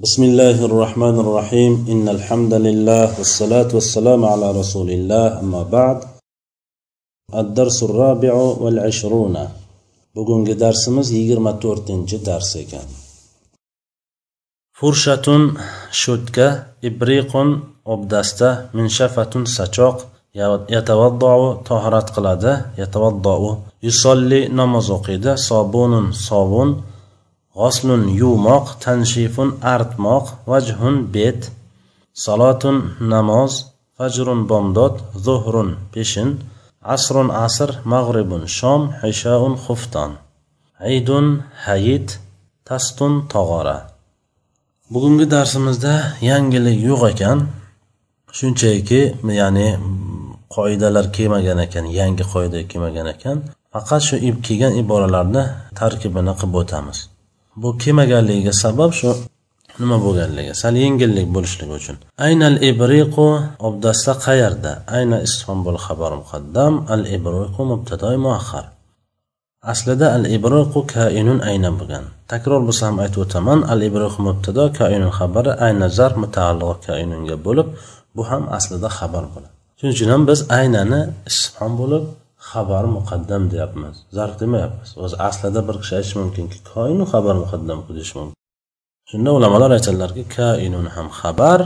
بسم الله الرحمن الرحيم إن الحمد لله والصلاة والسلام على رسول الله أما بعد الدرس الرابع والعشرون bugungi darsimiz yigirma to'rtinchi dars ekan furshatun sho'tka ibriqun obdasta minshafatun sachoq yatavaddou toharat qiladi yatavaddou yusolli namoz o'qiydi sobunun sovun G'oslun yuvmoq tanshifun artmoq vajhun bet. Salotun namoz fajrun bomdod zuhrun peshin. Asrun asr mag'ribun shom hishaun xufton. Aydun hayit tastun tog'ora. Bugungi darsimizda yangilik yo'q ekan. Shunchaki ya'ni qoidalar kelmagan ekan yangi qoida kelmagan ekan. Faqat shu kelgan iboralarni tarkibini qilib o'tamiz. Bu kelmaganligiga sabab shu. Nima bo'lganligi? Sal yengillik bo'lishligi uchun. Aynal ibriqu obdasta qayerda? Ayna istonbul xabar muqaddam al ibriqu mubtadoi muahhar aslida al ibriqu kainun ayna bo'lgan. Takror bo'lsa ham aytib o'taman al ibriqu mubtado kainun xabari ayna zar mutaalliq kainunga bo'lib bu ham aslida xabar bo'ladi. Shuning uchun ham biz aynani istifhom bo'lib xabar muqaddam deyapmiz. Zarf demayapmiz. O'zi aslida bir kishi aytishi mumkinki koinu xabar muqaddam deyishi mumkin. Shunda ulamolar aytadilarki kainun ham xabar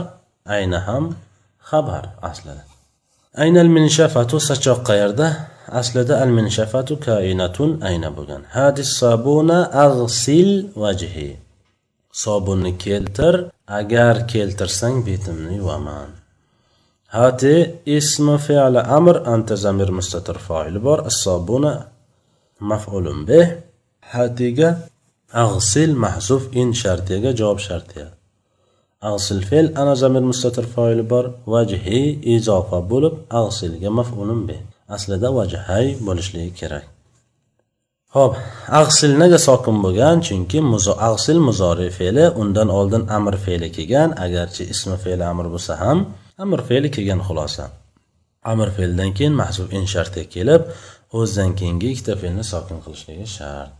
ayna ham xabar aslida. Aynal minshafatu sachoq qayerda? Aslida al minshafatu kainatun ayna bo'lgan. Hadis sabuna ag'sil vajhi. Sobunni keltir agar keltirsang betimni yuvaman. Hati ismi fe'li amr anta zamir mustatir foili bor. As-sobuna maf'ulun bih. Hatiga ag'sil mahzuf in shartiyaga javob shartiya ag'sil fe'l ana zamir mustatir foili bor. Vajhi izofa bo'lib ag'silga maf'ulun bih. Aslida vajhay bo'lishligi kerak. Ho'p ag'sil nega sokin bo'lgan? Chunki ag'sil muzori fe'li undan oldin amr fe'li kelgan. Agarchi ismi fe'li amr bo'lsa ham amr fe'li kelgan xulosa. Amr fe'ldan keyin mahzuf in sharti kelib o'zidan keyingi ikkita fe'lni sokin qilishligi shart.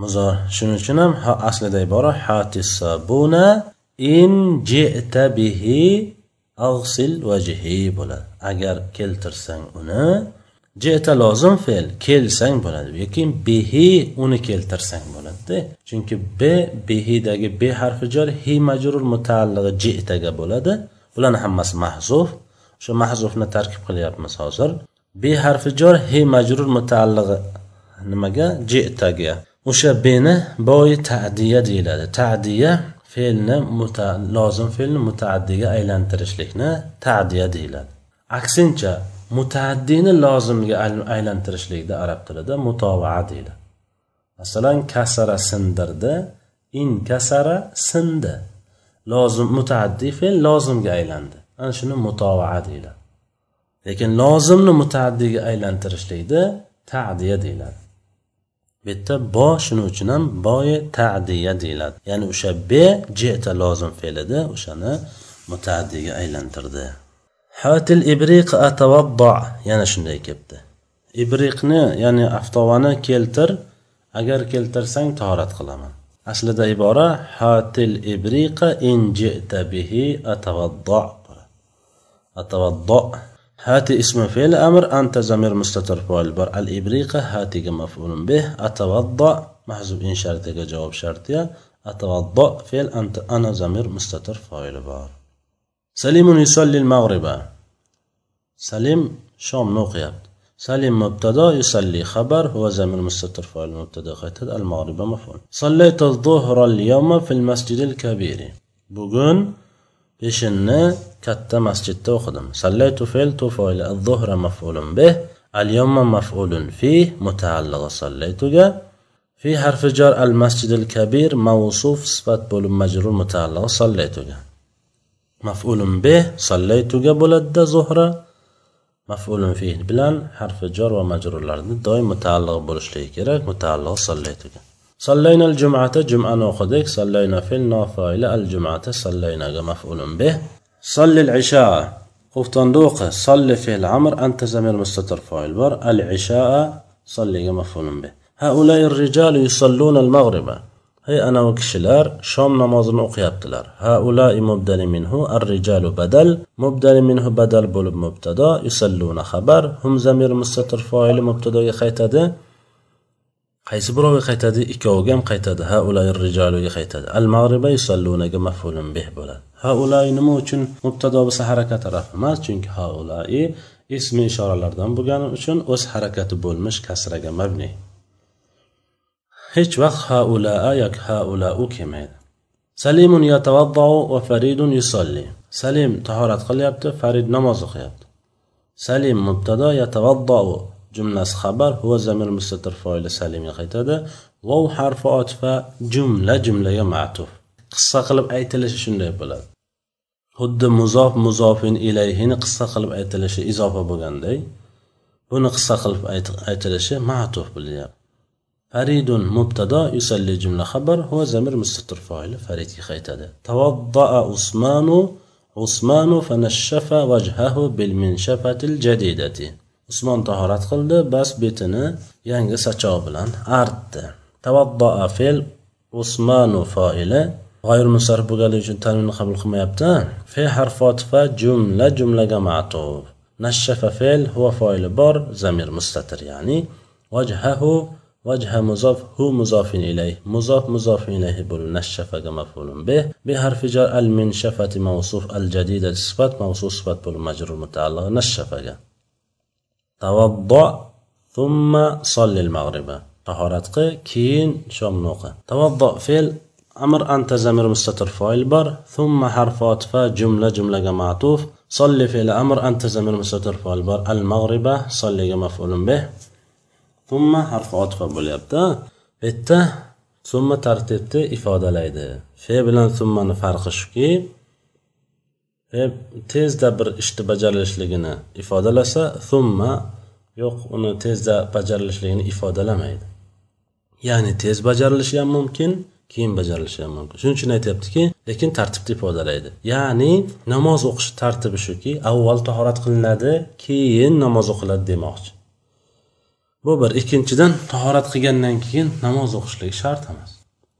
Muzor shuning uchun ham aslida ibora hatisabuna in jita bihi ag'sil vajhi bo'ladi. Agar keltirsang uni jeta lozim fe'l kelsang bo'ladi yoki bihi uni keltirsang bo'ladida chunki b bihidagi b harfi jar hi majrur mutaallig'i jitaga bo'ladi bularni hammasi mahzuf. O'sha mahzufni tarkib qilyapmiz hozir. B harfi jor he majrur mutaallig'i. Nimaga? Jetaga o'sha beni boyi tadiya deyiladi. Tadiya fe'lni lozim fe'lni mutaaddiga aylantirishlikni tadiya deyiladi. Aksincha mutaaddini lozimga aylantirishlikda arab tilida mutovaa deyiladi. Masalan kasara sindirdi in kasara sindi. Lozim mutaaddi fe'l lozimga aylandi. Ana shuni mutovaa deyiladi. Lekin lozimni mutaaddiga aylantirishlikda tadiya deyiladi. Bu yerda bo shuning uchun ham boyi tadiya deyiladi. Ya'ni o'sha be jeta lozim fe'lida o'shani mutaaddiga aylantirdi. Hatil ibriq atavaddo yana shunday kelibdi. Ibriqni ya'ni aftovani keltir agar keltirsang tahorat qilaman. Aslida ibora hatil ibriqa in jita bihi atavaddo atavaddo hati ismi fe'l amr anta zamir mustatir foil bor al ibriqa hatiga maf'ulun bih atavaddo mahzub in shartiga javob shartiya atavaddo fe'l anta ana zamir mustatir foili bor salimun yusalli al mag'riba salim shomni o'qiyapti سليم مبتدا يصلي. خبر هو زمن مستتر فعل مبتدا خيتد المغرب مفعول. صليت الظهر اليوم في المسجد الكبير. بوغن بشن كتا مسجد توخدم صليت فعل توفايل الظهر مفعول به. اليوم مفعول فيه. متعلق صليت في حرف جر المسجد الكبير موصوف صفات بول مجرور متعلق صليت مفعول به. صليت بولد ظهر. مفعول فيه bilan حرف jor va majrurlarni doim متعلق bo'lishligi kerak متعلق صليتك صلينا الجمعة جمعة نوخدك صلينا في النافايلة الجمعة صلينا مفعول به. صلي العشاء قفتن دوق صلي في العمر أنت زمير مستتر فايل بر العشاء صلي مفعول به. هؤلاء الرجال يصلون المغرب. Hey anavi kishilar shom namozini o'qiyaptilar. Haulai mubdali minhu ar rijalu badal. Mubdali minhu badal bo'lib mubtado yusalluna xabar. Hum zamir mustatir foili mubtadoga qaytadi. Qaysi birovga qaytadi? Ikkoviga ham qaytadi. Ha ulay rijaluga qaytadi. Al mag'riba yusallunaga mafulun bih bo'ladi. Ha ulay nima uchun mubtado bo'lsa harakat taraf emas chunki ha ulay ismi ishoralardan bo'lgani uchun o'z harakati bo'lmish kasraga mabni. Hech vaqt ha ulaa yoki ha ulau kelmaydi salimun yatavaddau va faridun yusolli salim tahorat qilyapti farid namoz o'qiyapti salim mubtado yatavaddau jumlasi xabar huva zamir mustatir foili salimga qaytadi vov harfi otifa jumla jumlaga matuf qissa qilib aytilishi shunday bo'ladi xuddi muzof muzofin ilayhini qissa qilib aytilishi izofa bo'lganday buni qissa qilib aytilishi matuf bo'lyapti faridun mubtado yusalli jumla xabar huva zamir mustatir foili faridga qaytadi. Tavaddaa usmanu usmanu fanashafa vajhahu bil minshafatil jadidati. Usmon tahorat qildi bas betini yangi sachoq bilan artdi. Tavaddaa fe'l usmanu foili g'ayr musarrif bo'lganligi uchun tanvinni qabul qilmayapti. Fe harfotifa jumla jumlaga matuf. Nashafa fe'l huva foili bor zamir mustatir ya'ni vajhahu vajha muzof hu muzofin ilayh muzof muzofin ilayhi bo'lib nashafaga mafulun bih bi harfi jar al min shafati mavsuf al jadida sifat mavsuf sifat bo'lib majrur mutaalliq nashafaga tavaddo thumma sollil mag'riba tahorat qil keyin shomni o'qi tavaddo fe'l amr anta zamir mustatir foil bor thumma harfotifa jumla jumlaga matuf solli fe'li amr anta zamir mustatir foil bor summa harfi otifa bo'lyapti. Bu yerda summa tartibni ifodalaydi. Fe bilan summani farqi shuki tezda bir ishni bajarilishligini ifodalasa summa yo'q uni tezda bajarilishligini ifodalamaydi. Ya'ni tez bajarilishi ham mumkin keyin bajarilishi ham mumkin. Shuning uchun aytyaptiki lekin tartibni ifodalaydi. Ya'ni namoz o'qish tartibi shuki avval tahorat qilinadi keyin namoz o'qiladi demoqchi. Bu bir ikkinchidan tahorat qilgandan keyin namoz o'qishlik shart emas.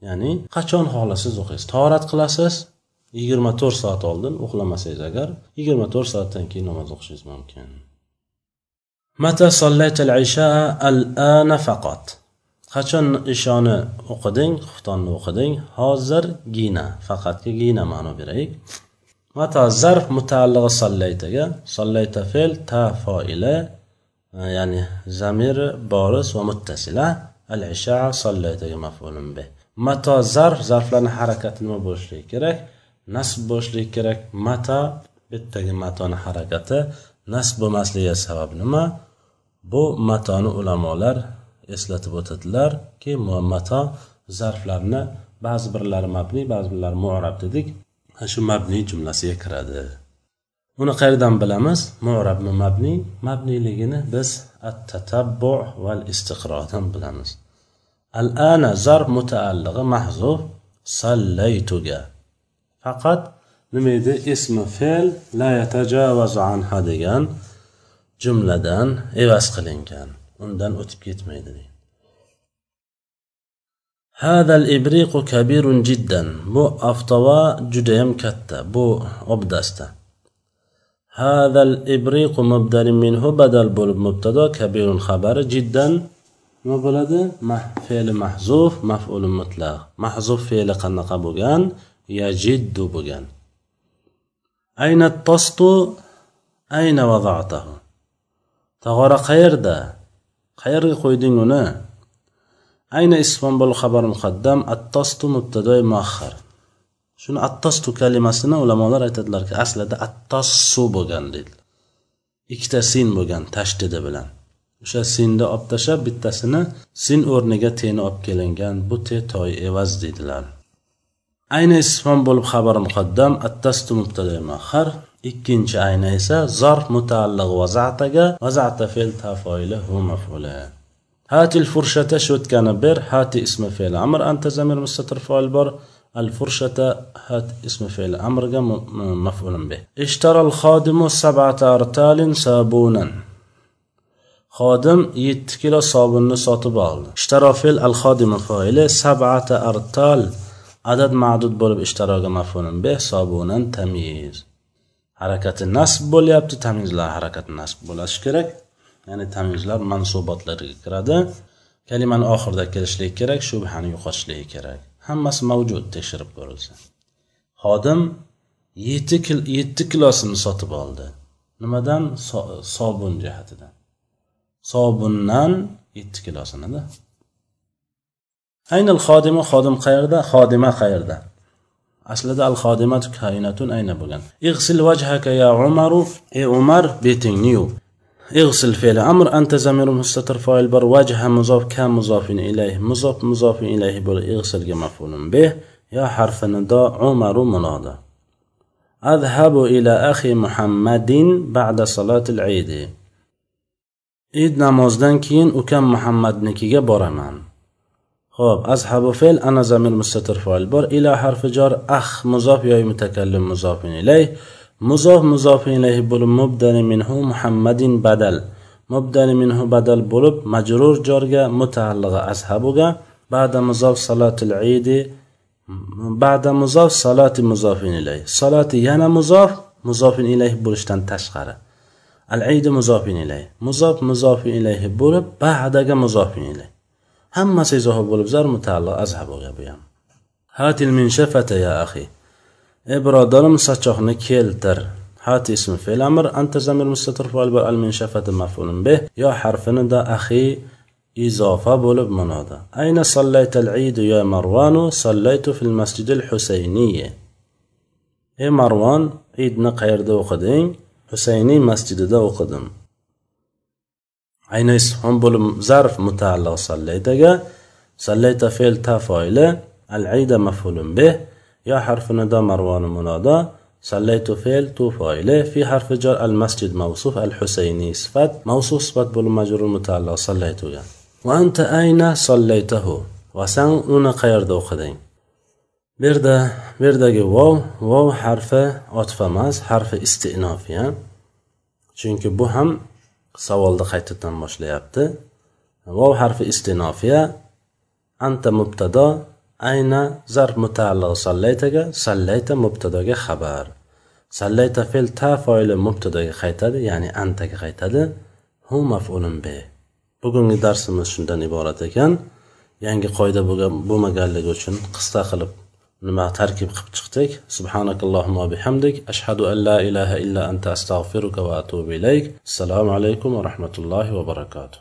Ya'ni qachon xohlasangiz o'qiysiz? Tahorat qilasiz yigirma to'rt soat oldin uxlamasangiz agar yigirma to'rt soatdan keyin namoz o'qishingiz mumkin. Mata isha al ana faqat. Qachon ishoni o'qiding xuftonni o'qiding hozirgina faqatgina gina ma'no beraylik. Mata zarf mutaallig'i sollaytaga sollayta fe'l ta foila ya'ni zamir boris va muttasila? Al isha sollaytaga maf'ulun bih mato zarf zarflarni harakati nima bo'lishligi kerak? Nasb bo'lishligi kerak. Mata bittagi matoni harakati. Nasb bo'lmasligiga sabab nima? Bu matoni ulamolar eslatib o'tadilarki mato zarflarni ba'zi birlari mabniy ba'zi birlari mu'rab dedik. Shu mabniy jumlasiga kiradi. uni qayerdan bilamiz? Murabmi mabni mabniyligini biz at tatabbu val istiqrodan bilamiz. Al ana zar mutaallig'i mahzuf sallaytuga. Faqat nima edi? Ismi fe'l la yatajavazu anha degan jumladan evaz qilingan. Undan o'tib ketmaydi. Deydi hadal ibriqu kabirun jiddan. Bu aftova judayam katta bu obdasta. هذا الإبريق مبدل منه بدل بلب مبتدا كبير خبر جدا. ما بلده؟ مح فعل محذوف مفعول مطلق. محذوف فعل قنق بوغان يجد بوغان. أين الطست؟ أين وضعته؟ تغرى خير دا خير قيدين أين اسم بالخبر مقدم؟ الطست مبتدا مؤخر. shuni attostu kalimasini ulamolar aytadilarki aslida attossu bo'lgan deydi ikkita sin bo'lgan tashdidi bilan o'sha sinni olib tashlab bittasini sin o'rniga teni olib kelingan bu te toy evaz deydilar ayni isfon bo'lib xabar muqaddam attastu mubtada mahar ikkinchi ayna esa zarf mutaalliq vazataga vazata fe'l tafoili hu maf'ula هات الفرشة شوتكان بر هات اسم فعل أمر أنت زمير مستتر فاعل بر الفرشة هات اسم فعل أمر مفعول به اشترى الخادم سبعة أرتال صابونا xodim yetti kilo sobunni sotib oldi ishtarofil al xodimi foili sabata artal adad ma'dud bo'lib ishtaroga mafulun be sobunan tamiz harakati nasb bo'lyapti tamizlar harakati nasb bo'lishi kerak ya'ni tamizlar mansubotlariga kiradi kalimani oxirida kelishligi kerak shubhani yo'qotishligi kerak hammasi mavjud tekshirib ko'rilsa. Xodim yetti kil yetti kilosini sotib oldi. Nimadan? Sobun jihatidan. Sobundan yetti kilosinida aynal xodima xodim qayerda? Xodima qayerda? Aslida al xodimatu kainatun ayna bo'lgan. Ig'sil vajhaka ya umaru. Ey umar betingni yuv. اغسل فعل أمر أنت زمير مستتر فاعل بر وجه مضاف كان مضاف إليه؟ مضاف مضاف إليه بر اغسل مفعول به. يا حرف نداء عمر منادى. أذهب إلى أخي محمد بعد صلاة العيد. عيد نمازدن كين وكم محمد نكيجا بارمان خب أذهب فعل. أنا زمير مستتر فاعل بر. إلى حرف جار أخ مضاف يا متكلم مضاف إليه. مضاف مضاف إليه بولب مبدل منه محمد بدل. مبدل منه بدل بولب مجرور جرجة متعلقة أصحابك بعد مضاف صلاة العيد بعد مضاف صلاة مضاف إليه. صلاة ينا مضاف مضاف إليه بولشتن تشخره. العيد مضاف إليه. مضاف مضاف إليه بولب بعدك مضاف إليه. هم سيزه بولب زار متعلق أصحابك بيام هات المنشفة يا أخي ey birodarim sachoqni keltir. Hat ismi fe'l amr anta zamir mustatir fa'il bar al min shafati maf'ulun bih yo harfini da axi izofa bo'lib munoda ayna sallayta al idu ya marwanu sallaytu fil masjid al husayniy ey marvon idni qayerda o'qiding? Husayniy masjidida o'qidim. Ayna ism bo'lib zarf mutaalliq sallaytaga sallayta fe'l ta foili al ida maf'ulun bih يا حرف ندى مروان منادى. صليت فعل تو فاعله. في حرف جر المسجد موصوف الحسيني صفات موصوف صفات بول مجرور متعلق. صليت يعني. وأنت أين صليته وسن أنا قير دوخدين بردا بردا واو. واو حرف عطف emas حرف استئناف ya chunki bu ham savolni qaytadan boshlayapti vov harfi istinofiya anta mubtado ayna zarf mutaalliq sallaytaga sallayta mubtadoga xabar. Sallayta fe'l ta foili mubtadoga qaytadi ya'ni antaga qaytadi. Hu maf'ulun be. Bugungi darsimiz shundan iborat ekan. Yangi qoida bo'lmaganligi uchun qisqa qilib nima tarkib qilib chiqdik. Subhanakallohumma bihamdik. Ashhadu an la ilaha illa anta astag'firuka va atubu ilayk. Assalomu alaykum va rahmatullohi va barakatuh.